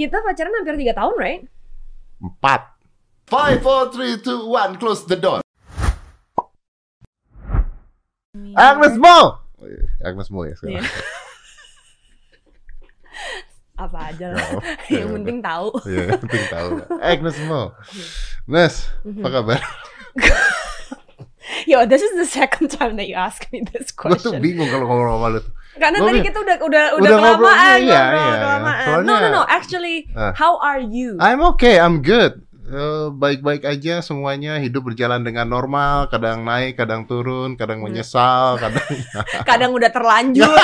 Kita pacaran hampir tiga tahun, right? Empat. Five, four, three, two, one, close the door. Agnes Mo. Oh, iya, Agnes Mo ya sekarang. Iya. Apa aja lah. Oh, yang iya, penting tahu. Iya, penting tahu. Agnes Mo. Nes, Mhm. apa kabar? Yo, this is the second time that you ask me this Gue tuh question. bingung kalau ngomong sama lu. Karena Gua tadi kita udah udah udah, Udah ngobrol, kelamaan iya, ngobrol, iya. kelamaan. Soalnya- no, no, no. Actually, Ah. how are you? I'm okay, I'm good. Eh, baik-baik aja semuanya hidup berjalan dengan normal kadang naik kadang turun kadang Hmm. menyesal kadang Kadang udah terlanjur.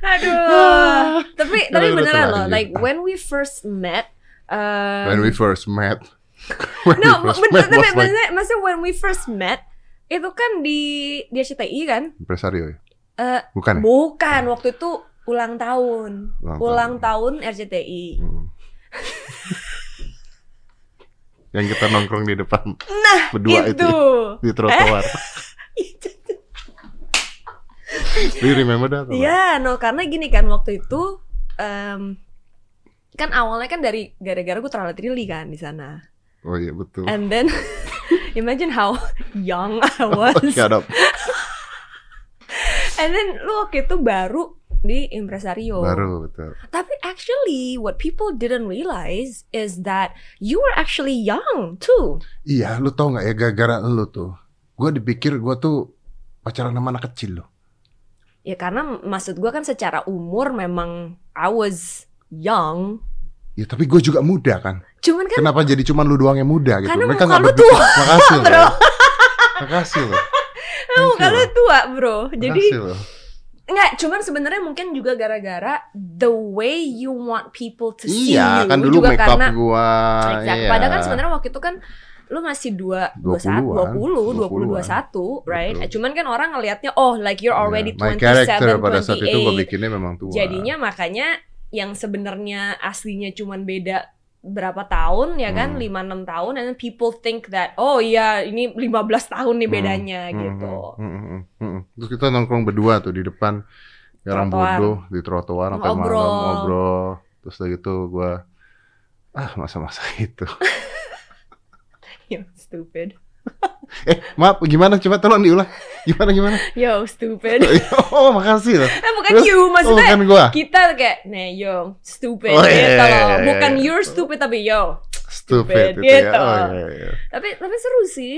Aduh. tapi tapi udah beneran loh, like when we first met um, when we first met No, first met tapi like maksudnya, maksudnya when we first met itu kan di di RCTI kan? impresario ya Eh, bukan ya? bukan, waktu itu ulang tahun. Ulang Ulang, tahun. RCTI. Hmm. yang kita nongkrong di depan Nah, berdua itu, itu. di trotoar do you remember that? Iya, no karena gini kan waktu itu em, kan awalnya kan dari gara-gara gue terlalu trili kan di sana. Oh iya betul And then imagine how young I was. Shut up. And then lu waktu itu baru di Impresario. baru betul Tapi actually what people didn't realize is that you were actually young too. iya lu tau nggak ya gara-gara lu tuh gue dipikir gue tuh pacaran sama anak kecil loh Ya karena maksud gua kan secara umur memang I was young. Ya tapi gue juga muda kan. Cuman kan Kenapa jadi cuman lu doang yang muda gitu? Karena Mereka muka nggak lu tua, Makasih loh. bro. Makasih loh. Oh, kalau tua bro. Jadi Makasih loh. Enggak, cuman sebenarnya mungkin juga gara-gara the way you want people to see Iya you kan dulu juga make up karena gua. Exact. Iya. Padahal kan sebenarnya waktu itu kan lu masih dua, dua saat, 20-an, 20, 20, 20-an. 21, right? Betul. Cuman kan orang ngelihatnya, oh like you're already Iya. My 27, character pada saat itu gue 28. bikinnya memang tua. Jadinya makanya yang sebenarnya aslinya cuman beda berapa tahun ya kan, Hmm. 5 6 tahun and then people think that oh iya ini 15 tahun nih Hmm, bedanya hmm, gitu. hmm, hmm, hmm, hmm. Terus kita nongkrong berdua tuh di depan Garang Trotoar. bodoh di trotoar sampai Ngobrol. malam ngobrol. Terus udah gitu gue ah masa-masa itu. Yo stupid. Eh maaf gimana coba tolong diulang. Gimana gimana? Yo stupid. oh makasih loh. Eh bukan Terus? you Oh maksudnya kan gua. kita kayak nih yo stupid Oh, iya, gitu iya. Bukan you're stupid tapi yo. Stupid, stupid, ya. gitu. Oh iya iya. Tapi tapi seru sih.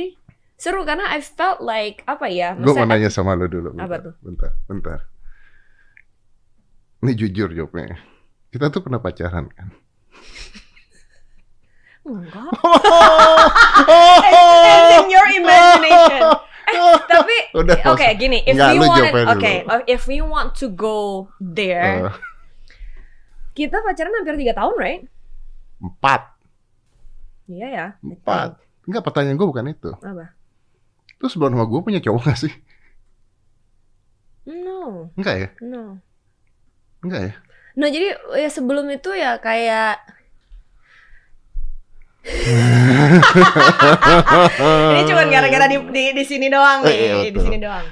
Seru karena I felt like apa ya? Gue mau nanya sama lo dulu. Bentar, Apa tuh? Bentar, bentar. Ini jujur jawabnya. Kita tuh pernah pacaran kan? Enggak. It's in your imagination. Eh, tapi Udah, oke gini, if Enggak, we want dulu. okay, if we want to go there, Eh, kita pacaran hampir tiga tahun, right? empat, Iya ya. empat. Enggak, pertanyaan gue bukan itu. Apa? Terus sebelum sama gue punya cowok gak sih? No, Enggak ya? no. Enggak ya? Nah jadi ya sebelum itu ya kayak ini cuma gara-gara di, di di sini doang Eh, iya, nih, di betul. sini doang.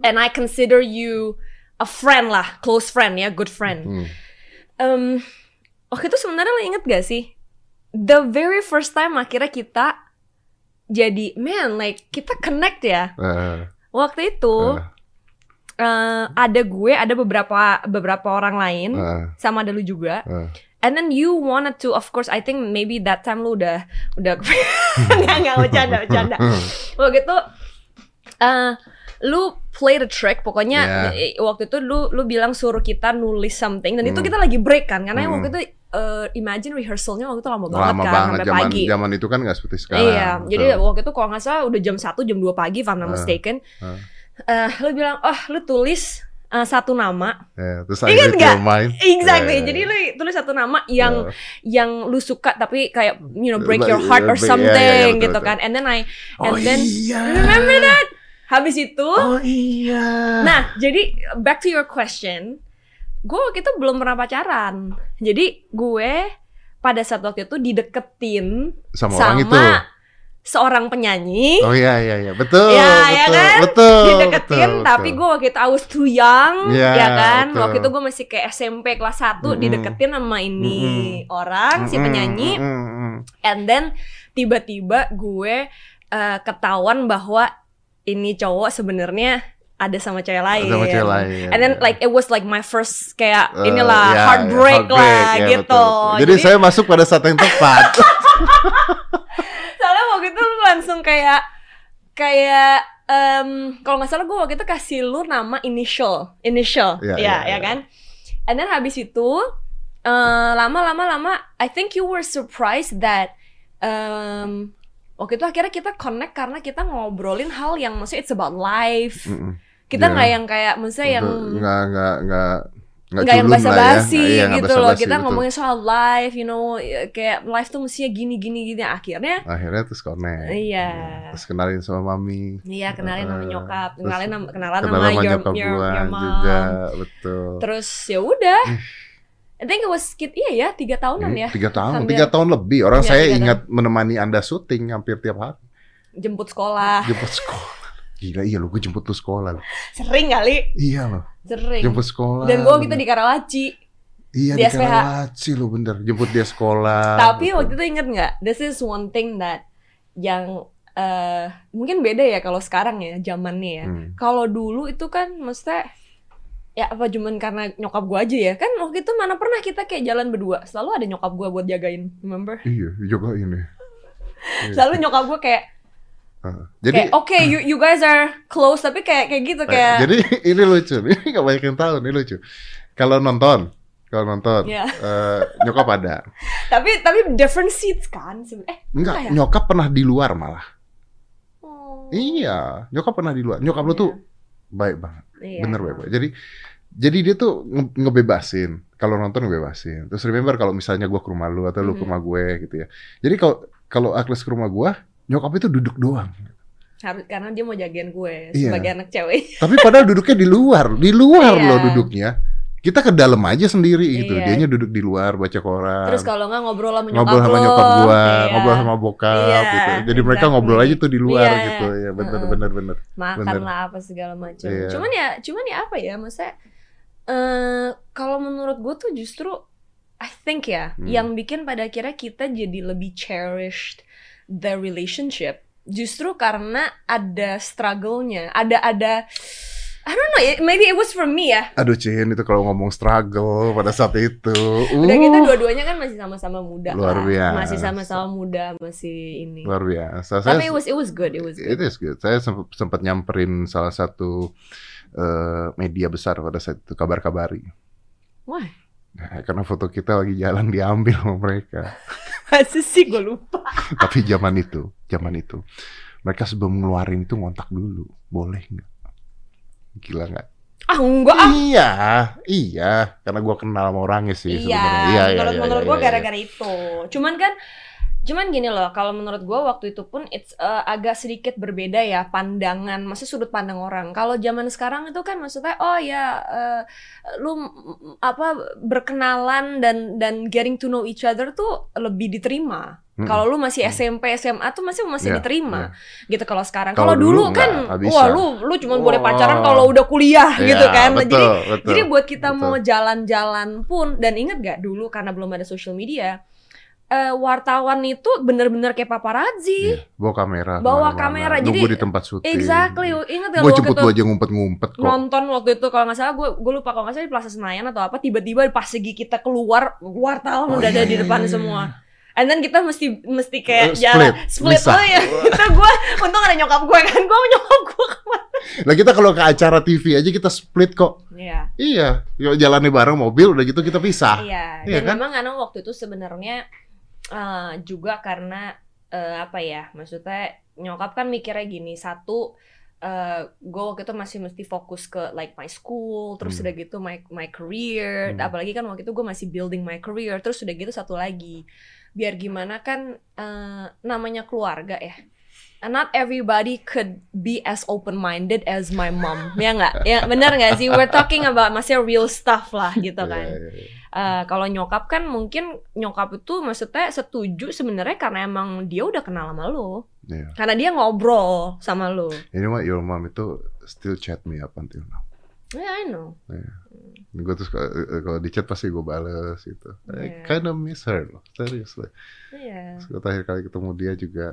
And I consider you a friend lah, close friend ya, good friend. Hmm. Em, waktu itu sebenarnya lo inget gak sih? The very first time akhirnya kita jadi man, like kita connect ya. Eh, Waktu itu eh, eh, ada gue, ada beberapa beberapa orang lain, eh, sama ada lu juga. eh. And then you wanted to, of course, I think maybe that time lu udah udah nggak nggak bercanda bercanda. Waktu itu, eh lu play the trick, pokoknya Yeah. waktu itu lu lu bilang suruh kita nulis something dan itu Hmm. kita lagi break kan, karena Hmm. waktu itu eh, imagine rehearsalnya waktu itu lama banget Lama kan, banget sampai zaman pagi. zaman itu kan nggak seperti sekarang. Iya, jadi Betul. waktu itu kalau nggak salah udah jam 1, jam 2 pagi, if I'm not mistaken. ah. Eh, lu bilang, oh lu tulis eh, satu nama, Ya, terus Ingat nggak? exactly. Ya, ya, Jadi ya. lu tulis satu nama yang Ya. yang lu suka tapi kayak you know break your heart or iya, something betul, gitu betul. kan. And then I Oh and then iya. remember that? Habis itu, Oh iya. nah jadi back to your question, gue waktu itu belum pernah pacaran. Jadi gue pada saat waktu itu dideketin sama, sama orang itu. Seorang penyanyi. Oh iya iya iya betul Ya, betul ya kan? betul dideketin betul, tapi betul. gue waktu itu I was too young Iya, ya kan betul. waktu itu gue masih kayak SMP kelas 1 Mm-mm. dideketin sama ini orang si Mm-mm, penyanyi mm-mm, mm. and then tiba-tiba gue eh, ketahuan bahwa ini cowok sebenarnya ada sama cewek lain. Sama cewek lain. And then like it was like my first kayak Eh, inilah ya, heartbreak, ya, lah ya, gitu. betul. Jadi, saya masuk pada saat yang tepat. soalnya waktu itu lu langsung kayak kayak em, kalau nggak salah gue waktu itu kasih lu nama initial initial ya iya, ya iya. kan and then habis itu eh, lama lama lama I think you were surprised that em, waktu itu akhirnya kita connect karena kita ngobrolin hal yang maksudnya it's about life Mm-mm. kita Iya. nggak yang kayak maksudnya yang nggak nggak nggak yang ya. basa-basi Iya, nggak gitu loh kita betul. ngomongin soal life you know kayak life tuh mestinya gini gini gini akhirnya akhirnya terus connect. Iya. Terus kenalin sama mami. Iya kenalin sama nyokap, kenalin sama kenalan Kenal sama your, nyokap your, gua your mom. juga, betul. Terus ya udah, I think it was kid, iya ya tiga tahunan Hmm, ya, Tiga tahun, Hampir. tiga tahun lebih. Orang Iya, saya ingat menemani anda syuting hampir tiap hari. jemput sekolah, Jemput sekolah. Gila, iya lo, gue jemput lu sekolah. lo. sering kali, Iya loh, sering. jemput sekolah. Dan gue kita di Karawaci, Iya di di. Karawaci lo bener, jemput dia sekolah. tapi betul. waktu itu inget nggak? This is one thing that yang eh mungkin beda ya kalau sekarang ya zamannya ya. Hmm. Kalau dulu itu kan mesti ya apa cuman karena nyokap gue aja ya kan waktu itu mana pernah kita kayak jalan berdua selalu ada nyokap gue buat jagain remember Iya, juga ini. Iya. selalu nyokap gue kayak Jadi, oke you you guys are close tapi kayak kayak gitu eh, kayak jadi ini lucu, ini gak banyak yang tahu, ini lucu. Kalau nonton, kalau nonton, Iya. eh, nyokap ada. tapi tapi different seats kan eh Enggak, ya? nyokap pernah di luar malah. oh, Iya, nyokap pernah di luar. Nyokap lu Iya. tuh baik banget, iya. bener baik banget. Jadi, jadi dia tuh nge- ngebebasin. Kalau nonton ngebebasin. Terus remember kalau misalnya gua ke rumah lu atau lu ke Mhm. rumah gue gitu ya. Jadi kalau kalau Agnes ke rumah gua, nyokap itu duduk doang. Harus- karena dia mau jagain gue Iya. sebagai anak cewek Tapi padahal duduknya di luar, di luar Iya. loh duduknya. Kita ke dalam aja sendiri gitu. Iya. Dianya duduk di luar baca koran. terus kalau nggak ngobrol sama nyokap ngobrol sama nyokap gua, iya. ngobrol sama bokap Iya, gitu. Jadi mereka exactly. ngobrol aja tuh di luar Iya, gitu ya. Bener Heeh. bener bener. makan Bener. lah apa segala macam Iya. cuman ya cuman ya apa ya maksudnya eh kalau menurut gue tuh justru I think ya Hmm. yang bikin pada akhirnya kita jadi lebih cherished the relationship justru karena ada struggle-nya ada ada I don't know maybe it was for me ya Aduh Cin, itu kalau ngomong struggle pada saat itu. udah kita uh, dua-duanya kan masih sama-sama muda Luar lah. biasa. masih sama-sama muda masih ini luar biasa. Saya, tapi it was it was good it was it good is good. Saya sempat, nyamperin salah satu eh, media besar pada saat itu kabar-kabari. wah Nah, karena foto kita lagi jalan diambil sama mereka. masa sih gue lupa Tapi zaman itu, zaman itu, mereka sebelum ngeluarin itu ngontak dulu, boleh nggak? Gila nggak? ah enggak ah Iya, iya, karena gua kenal sama orangnya sih Iya, sebenarnya. menurut menurut iya, gue iya. gara-gara itu. Cuman kan, cuman gini loh, kalau menurut gue waktu itu pun it's uh, agak sedikit berbeda ya pandangan, maksudnya sudut pandang orang. Kalau zaman sekarang itu kan maksudnya, oh ya, uh, lu apa berkenalan dan dan getting to know each other tuh lebih diterima. Mm-mm. Kalau lu masih SMP SMA tuh masih masih Iya, diterima gitu kalau sekarang. Kalau dulu, dulu kan, nggak- nggak bisa. wah lu lu cuma boleh pacaran kalau udah kuliah gitu Iya, kan. Betul, Jadi betul. jadi buat kita betul. mau jalan-jalan pun dan inget gak dulu karena belum ada social media, eh, wartawan itu bener-bener kayak paparazzi. Iya, bawa kamera. Bawa ke mana-mana. kamera, Nunggu jadi- di tempat syuting. Exactly, inget gak Gue jemput itu aja ngumpet-ngumpet kok. nonton waktu itu kalau nggak salah gue gue lupa kalau nggak salah di Plaza Senayan atau apa tiba-tiba pas segi kita keluar wartawan Oh, udah ada iya, di iya, depan iya. semua. And then kita mesti mesti kayak Eh, jalan split, split oh ya. Itu gue untung ada nyokap gue kan gue nyokap gue ke mana. Nah kita kalau ke acara TV aja kita split kok. Iya. Iya, yuk jalannya bareng mobil udah gitu kita pisah. Iya, Iya dan kan? memang karena waktu itu sebenarnya eh, juga karena eh, apa ya, maksudnya nyokap kan mikirnya gini, satu eh gue waktu itu masih mesti fokus ke like my school, terus Hmm. udah gitu my my career, Hmm. apalagi kan waktu itu gue masih building my career, terus udah gitu satu lagi, biar gimana kan eh, namanya keluarga ya. Not everybody could be as open minded as my mom ya nggak ya benar nggak sih we're talking about masih real stuff lah gitu kan Iya, iya, iya. Eh, kalau nyokap kan mungkin nyokap itu maksudnya setuju sebenarnya karena emang dia udah kenal sama lo Iya. karena dia ngobrol sama lo You know what, your mom itu still chat me up until now. yeah I know Gue terus kalau kalau di chat pasti gue bales gitu. I Yeah. kind of miss her loh, seriously. iya Terus terakhir kali ketemu dia juga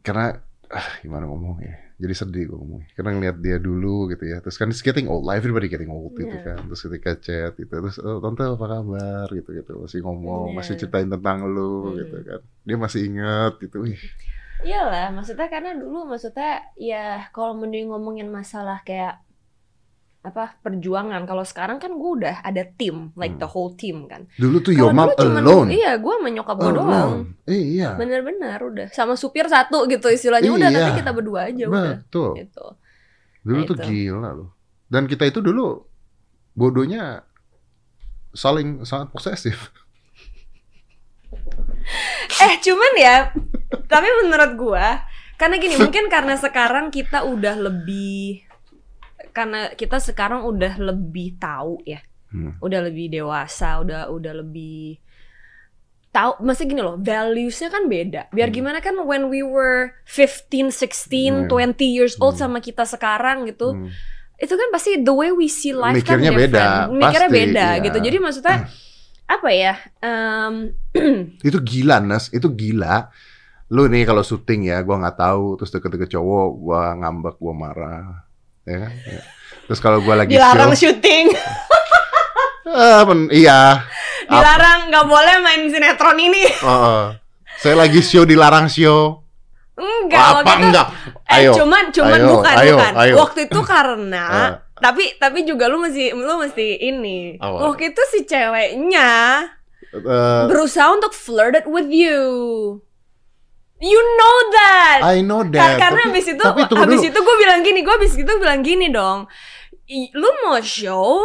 karena ah, gimana ngomongnya jadi sedih gue ngomongnya karena ngeliat dia dulu gitu ya terus kan it's getting old lah everybody getting old gitu Yeah. kan terus ketika chat gitu terus oh, tante apa kabar gitu gitu masih ngomong Yeah. masih ceritain tentang lu Hmm. gitu kan dia masih inget gitu Wih, Iyalah, maksudnya karena dulu maksudnya ya kalau mending ngomongin masalah kayak apa perjuangan. Kalau sekarang kan gue udah ada tim, like Hmm. the whole team kan. dulu tuh your mom cuman- alone Iya, gue menyokap gue doang. eh, iya Bener-bener udah sama supir satu gitu istilahnya udah Iya. tapi kita berdua aja udah betul gitu. dulu Nah, tuh itu. gila loh dan kita itu dulu bodohnya saling sangat posesif Eh cuman ya, tapi menurut gua karena gini mungkin karena sekarang kita udah lebih karena kita sekarang udah lebih tahu ya, Hmm. udah lebih dewasa, udah udah lebih tahu. Masih gini loh, valuesnya kan beda. Biar Hmm. gimana kan when we were 15, 16, Hmm. 20 years old Hmm. sama kita sekarang gitu, Hmm. itu kan pasti the way we see life Mikirnya kan beda. Mikirnya pasti, beda iya. gitu. Jadi maksudnya apa ya? em, itu gila Nas itu gila lu nih kalau syuting ya gua nggak tahu terus deket-deket cowok gua ngambek gua marah ya kan Ya. terus kalau gua lagi dilarang show syuting. pen- iya dilarang nggak boleh main sinetron ini Heeh. saya lagi show dilarang show enggak apa waktu itu- enggak eh ayo cuman cuman ayo, bukan ayo, bukan ayo. waktu itu karena Eh. tapi tapi juga lu mesti lu mesti ini Apa? waktu itu si ceweknya Eh, berusaha untuk flirted with you you know that I know Kar- that karena tapi- habis itu tapi habis dulu. itu gue bilang gini gue habis itu bilang gini dong lu mau show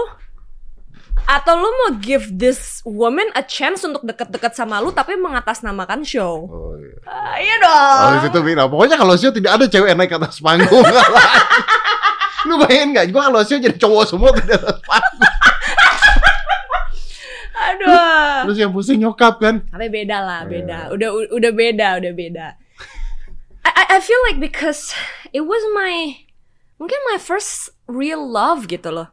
atau lu mau give this woman a chance untuk deket-deket sama lu tapi mengatasnamakan show Oh, iya. Ah, iya dong Habis itu Vina, pokoknya kalau show tidak ada cewek naik ke atas panggung. Lu bayangin gak? Gua kalau show jadi cowok semua di atas panggung. Aduh. Terus yang pusing nyokap kan. tapi beda lah beda. udah udah beda udah beda. I, I- feel like because it was my mungkin my first real love gitu loh.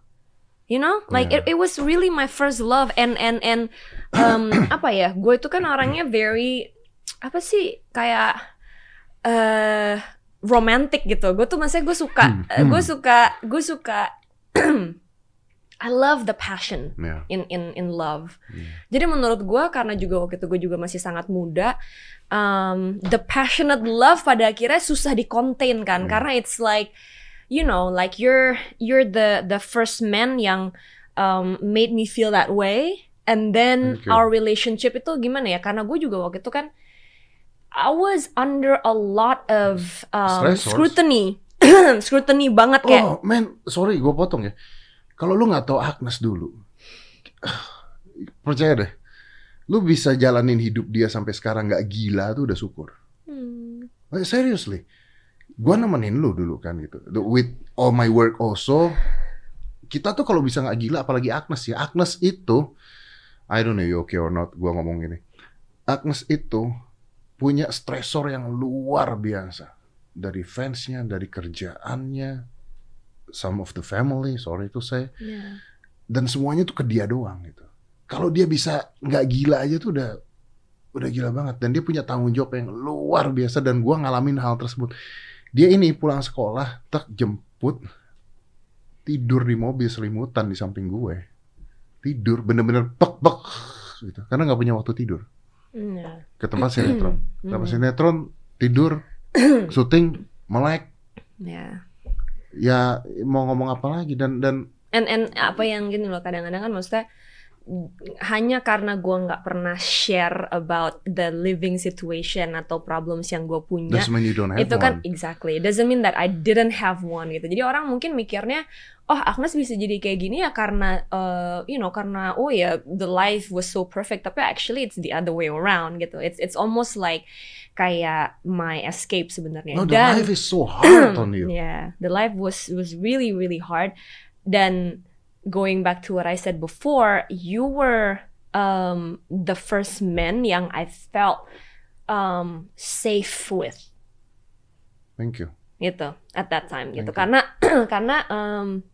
You know? Like Yeah. it, it was really my first love and and and um, apa ya? Gue itu kan orangnya very apa sih? Kayak eh romantic gitu. Gue tuh maksudnya gue suka Hmm, gue hmm. suka gue suka I love the passion Ya. in in in love. Hmm. Jadi menurut gue karena juga waktu itu gue juga masih sangat muda, um, the passionate love pada akhirnya susah dikontain kan Hmm. karena it's like you know like you're you're the the first man yang um, made me feel that way and then Okay. our relationship itu gimana ya karena gue juga waktu itu kan I was under a lot of um, Stressors. scrutiny scrutiny banget kayak Oh, man, sorry gue potong ya. Kalau lu nggak tahu Agnes dulu, percaya deh, lu bisa jalanin hidup dia sampai sekarang nggak gila tuh udah syukur. Hmm, Eh, seriously, gua nemenin lu dulu kan gitu. With all my work also, kita tuh kalau bisa nggak gila, apalagi Agnes ya. Agnes itu, I don't know you okay or not, gua ngomong gini. Agnes itu punya stresor yang luar biasa dari fansnya, dari kerjaannya, some of the family, sorry to say, yeah. dan semuanya tuh ke dia doang gitu. Kalau dia bisa nggak gila aja tuh udah udah gila banget dan dia punya tanggung jawab yang luar biasa dan gua ngalamin hal tersebut. Dia ini pulang sekolah, tak jemput, tidur di mobil selimutan di samping gue. Tidur bener-bener pek pek gitu. Karena nggak punya waktu tidur. Yeah. Ke tempat sinetron. Hmm. Tempat sinetron tidur, syuting, melek. Yeah. Ya mau ngomong apa lagi? Dan dan and and apa yang gini loh kadang-kadang kan maksudnya hanya karena gue nggak pernah share about the living situation atau problems yang gue punya Doesn't mean you don't have itu kan one. exactly doesn't mean that I didn't have one gitu. Jadi orang mungkin mikirnya oh Agnes bisa jadi kayak gini ya karena uh, you know karena oh ya the life was so perfect tapi actually it's the other way around gitu. It's it's almost like kayak my escape sebenarnya No, the dan life is so hard on you. yeah the life was was really really hard dan going back to what I said before you were um the first man yang I felt um safe with Thank you. gitu at that time gitu you. karena karena um,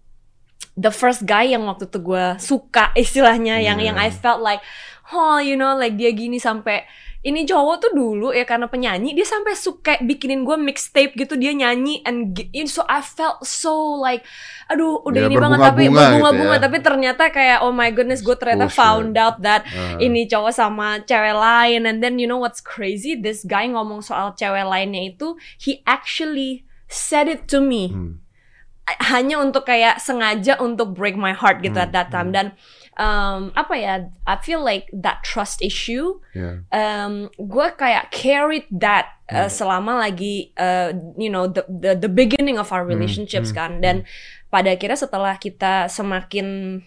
the first guy yang waktu itu gue suka istilahnya yang yang I Yeah. felt like oh you know like dia gini sampai ini cowok tuh dulu ya karena penyanyi dia sampai suka bikinin gue mixtape gitu dia nyanyi and gi- so I felt so like aduh udah Ya, ini banget tapi berbunga-bunga gitu ya. tapi ternyata kayak oh my goodness gue ternyata Bullshit. found out that Uh, ini cowok sama cewek lain and then you know what's crazy this guy ngomong soal cewek lainnya itu he actually said it to me hmm. hanya untuk kayak sengaja untuk break my heart gitu Hmm, at that time hmm. Um, apa ya I feel like that trust issue Yeah. um, gue kayak carried that uh, Hmm. selama lagi uh, you know the, the the beginning of our Hmm, relationships hmm, kan dan pada akhirnya setelah kita semakin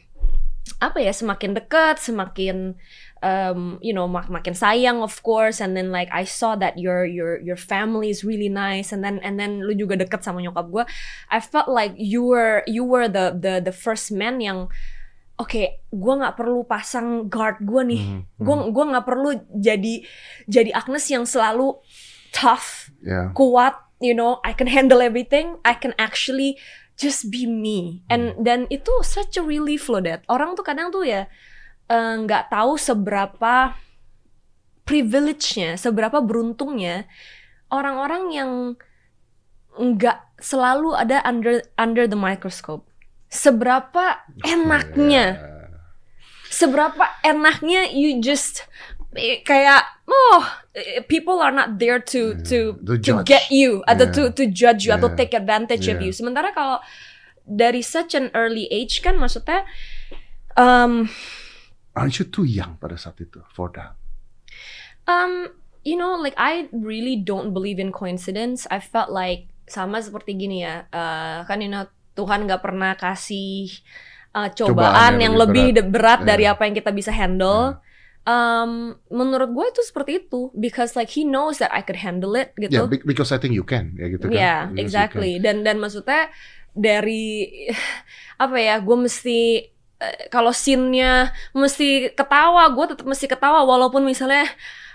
apa ya semakin dekat semakin um, you know mak makin sayang of course and then like I saw that your your your family is really nice and then and then lu juga deket sama nyokap gue I felt like you were you were the the the first man yang oke gue nggak perlu pasang guard gue nih. Mhm, mhm. gue gua nggak perlu jadi jadi Agnes yang selalu tough Yeah. kuat you know I can handle everything I can actually just be me. And dan itu such a relief loh Dad. Orang tuh kadang tuh ya eh, nggak tahu seberapa privilege-nya seberapa beruntungnya orang-orang yang nggak selalu ada under under the microscope seberapa enaknya seberapa enaknya you just eh, kayak oh eh, people are not there to Yeah. to To to get you atau Yeah. to to judge you atau Yeah. take advantage of Yeah. you sementara kalau dari such an early age kan maksudnya um Aren't you too young pada saat itu for that? um you know like I really don't believe in coincidence I felt like sama seperti gini ya eh, kan you know Tuhan nggak pernah kasih uh, cobaan, Cobaan yang yang lebih lebih berat, Yeah. dari apa yang kita bisa handle. Um, menurut gue itu seperti itu because like he knows that I could handle it Yeah, gitu. be- because I think you can, ya gitu kan? Yeah, you exactly. Dan dan maksudnya dari apa ya, gue mesti eh, kalau scene-nya mesti ketawa, gue tetap mesti ketawa walaupun misalnya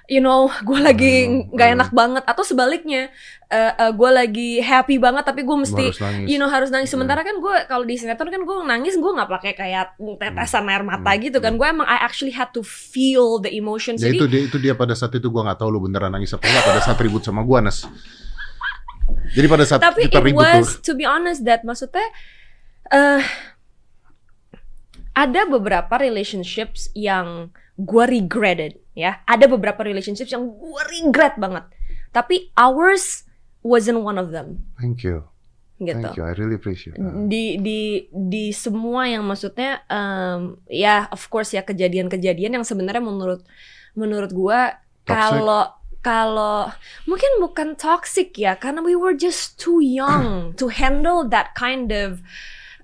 you know gue lagi Hmm, nggak hmm. enak banget atau sebaliknya eh, eh, gue lagi happy banget tapi gue mesti you know harus nangis Hmm. sementara kan gue kalau di sinetron kan gue nangis gue nggak pakai kayak tetesan air mata Hmm. gitu kan gue emang I actually had to feel the emotions Ya jadi itu dia itu dia pada saat itu gua nggak tahu lu beneran nangis apa enggak pada saat ribut sama gua Nas. Jadi pada saat tapi kita it ribut was tuh, to be honest that maksudnya eh ada beberapa relationships yang gue regretted ya ada beberapa relationships yang gue regret banget tapi ours wasn't one of them thank you, gitu thank you, I really appreciate. that. di di di semua yang maksudnya em, ya of course ya kejadian-kejadian yang sebenarnya menurut menurut gua kalau kalau mungkin bukan toxic ya karena we were just too young to handle that kind of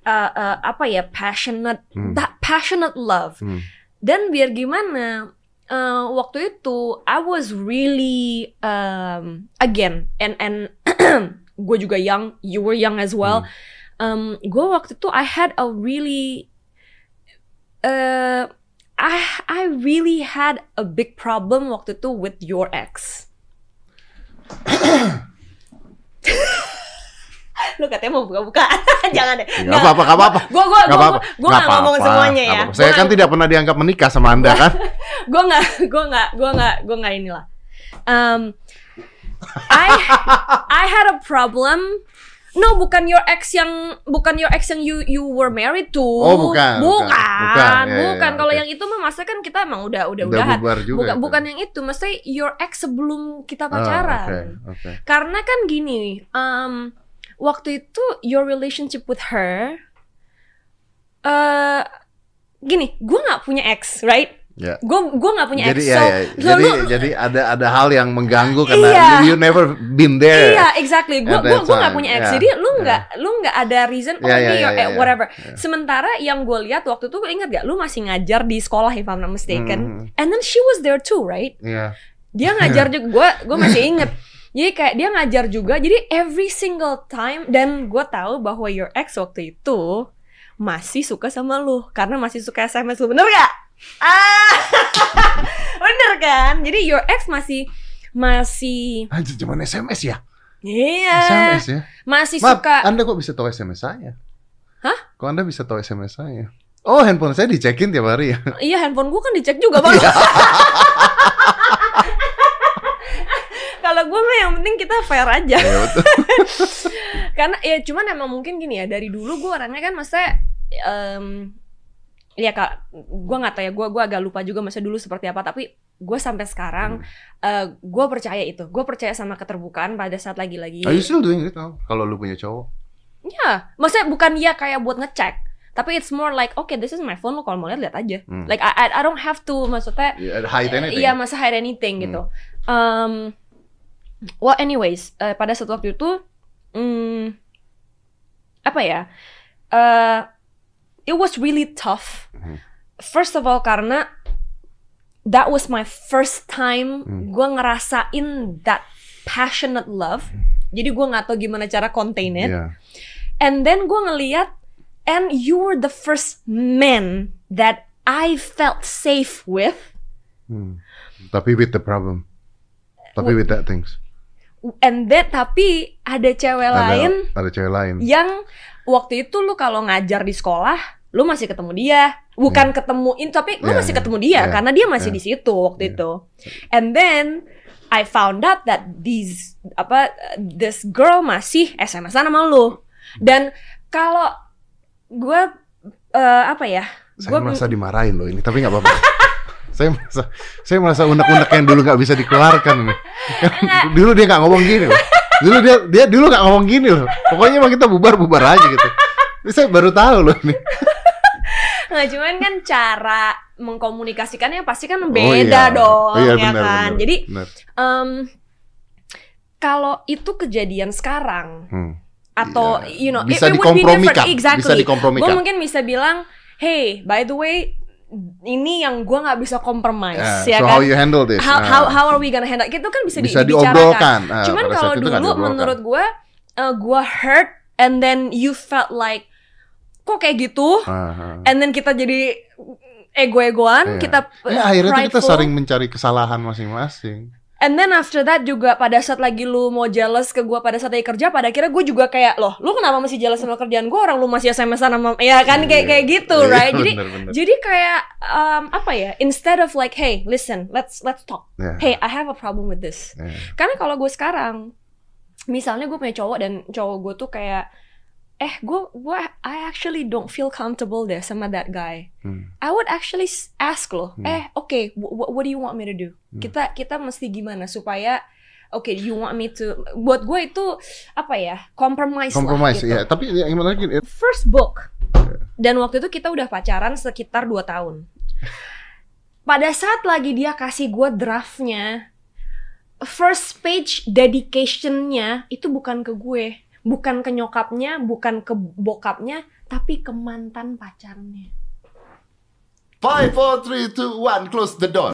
uh, uh, apa ya passionate Hmm. that passionate love Hmm. dan biar gimana eh, waktu itu I was really um, again and and gue juga young you were young as well. Um, gue waktu itu I had a really uh, I I really had a big problem waktu itu with your ex lu katanya mau buka-buka jangan deh Gak apa-apa, gak apa-apa. gue gue gue gue Gak nggak ngomong apa-apa. semuanya ya. Saya Gua kan tidak pernah dianggap menikah sama Anda kan? gue nggak gue nggak gue nggak gue nggak inilah um, I I had a problem no bukan your ex yang bukan your ex yang you you were married to Oh, bukan, bukan. bukan Bukan, ya, ya, bukan. ya, kalau oke. yang itu mah masa kan kita emang udah udah Udah bubar juga. bukan itu. bukan yang itu maksudnya your ex sebelum kita Oh, pacaran Oke, oke. karena kan gini um, waktu itu your relationship with her eh gini, gue nggak punya ex, right? Ya. Gue gue nggak punya Jadi ex, ya, so, ya. so jadi lu- jadi ada ada hal yang mengganggu karena Iya. you, you never been there. Iya, exactly. Gue gue gue nggak punya ex. yeah, Jadi lu yeah. nggak lu nggak ada reason oh Yeah, ini yeah, your yeah, ex, yeah, whatever. yeah. Sementara yang gue lihat waktu itu ingat gak? Lu masih ngajar di sekolah if I'm not mistaken. Mhm. And then she was there too, right? Iya. Dia ngajar juga. Gue gue masih inget. Jadi kayak dia ngajar juga. Jadi every single time dan gue tahu bahwa your ex waktu itu masih suka sama lu karena masih suka SMS lu bener gak? Ah, bener kan? Jadi your ex masih masih Anjir cuman SMS ya? iya SMS ya? masih Maaf, suka Anda kok bisa tahu SMS saya? Hah? Kok Anda bisa tahu SMS saya? Oh, handphone saya dicekin tiap hari ya? Iya handphone gue kan dicek juga bang. Kalau gue mah yang penting kita fair aja. Iya betul. Karena ya cuman emang mungkin gini ya dari dulu gue orangnya kan masa em ya kak gue nggak tahu ya gue gua agak lupa juga masa dulu seperti apa tapi gue sampai sekarang eh gue percaya itu gue percaya sama keterbukaan pada saat lagi-lagi Are you still doing it now? Kalau lu punya cowok? ya maksudnya bukan ya kayak buat ngecek tapi it's more like okay this is my phone lo kalau mau lihat lihat aja Hmm. like I, I I don't have to maksudnya Yeah, hide anything? Iya, masa hide anything Hmm. gitu. Um, well, anyways, eh, pada saat waktu itu, hmm, apa ya? eh, it was really tough. Hmm. First of all, karena that was my first time Hmm. gue ngerasain that passionate love. Jadi gue nggak tahu gimana cara contain it. Iya. And then gue ngeliat, and you were the first man that I felt safe with. Hmm. Tapi with the problem. Tapi with that things. And then tapi ada cewek Ada, lain ada cewek lain. yang waktu itu lu kalau ngajar di sekolah, lu masih ketemu dia. Bukan ketemuin tapi lu Iya, masih ketemu dia iya, karena dia masih iya, di situ waktu iya. itu. And then I found out that these apa this girl masih SMS-an sama lu. Dan kalau gue eh, apa ya? Saya Gua merasa dimarahin loh ini, tapi nggak apa-apa. saya merasa saya merasa unek-unek yang dulu nggak bisa dikeluarkan nih. dulu dia nggak ngomong gini loh. Dulu dia dia dulu nggak ngomong gini loh. Pokoknya emang kita bubar-bubar aja gitu. Ini saya baru tahu loh nih. Nggak cuman kan cara mengkomunikasikannya pasti kan Oh beda iya. dong Oh iya, ya benar, kan. benar, Jadi benar. Em, kalau itu kejadian sekarang Hmm. atau Iya. you know bisa it, it would be dikompromikan, different. exactly. bisa dikompromikan. Gue mungkin bisa bilang, hey, by the way, ini yang gue nggak bisa compromise, Yeah, ya so kan? how you handle this? how, Ah. how, how are we gonna handle? Itu kan bisa, bisa di- dibicarakan. Ah, Cuman kalau dulu diobrolkan. menurut gue, uh, gue hurt and then you felt like kok kayak gitu, Ah, ah. and then kita jadi ego-egoan, Iya. kita Ya, akhirnya kita saling mencari kesalahan masing-masing. And then after that juga pada saat lagi lu mau jealous ke gue pada saat lagi kerja, pada akhirnya gue juga kayak loh, lu kenapa masih jealous sama kerjaan gue orang lu masih SMS sama ya kan kayak Iya. kayak gitu, Iya, right? Jadi bener-bener. jadi kayak um, apa ya? Instead of like, hey, listen, let's let's talk. Ya, Hey, I have a problem with this. ya. Karena kalau gue sekarang, misalnya gue punya cowok dan cowok gue tuh kayak, eh gue gue I actually don't feel comfortable deh sama that guy. Hmm. I would actually ask loh, Hmm. eh oke, wh- what do you want me to do? Hmm. Kita kita mesti gimana supaya oke, you want me to buat gue itu apa ya compromise, Compromise, lah gitu. ya. Tapi ya, gimana lagi? it- First book dan waktu itu kita udah pacaran sekitar 2 tahun. Pada saat lagi dia kasih gue draftnya, first page dedicationnya itu bukan ke gue, bukan ke nyokapnya, bukan ke bokapnya, tapi ke mantan pacarnya. Five, four, three, two, one, close the door.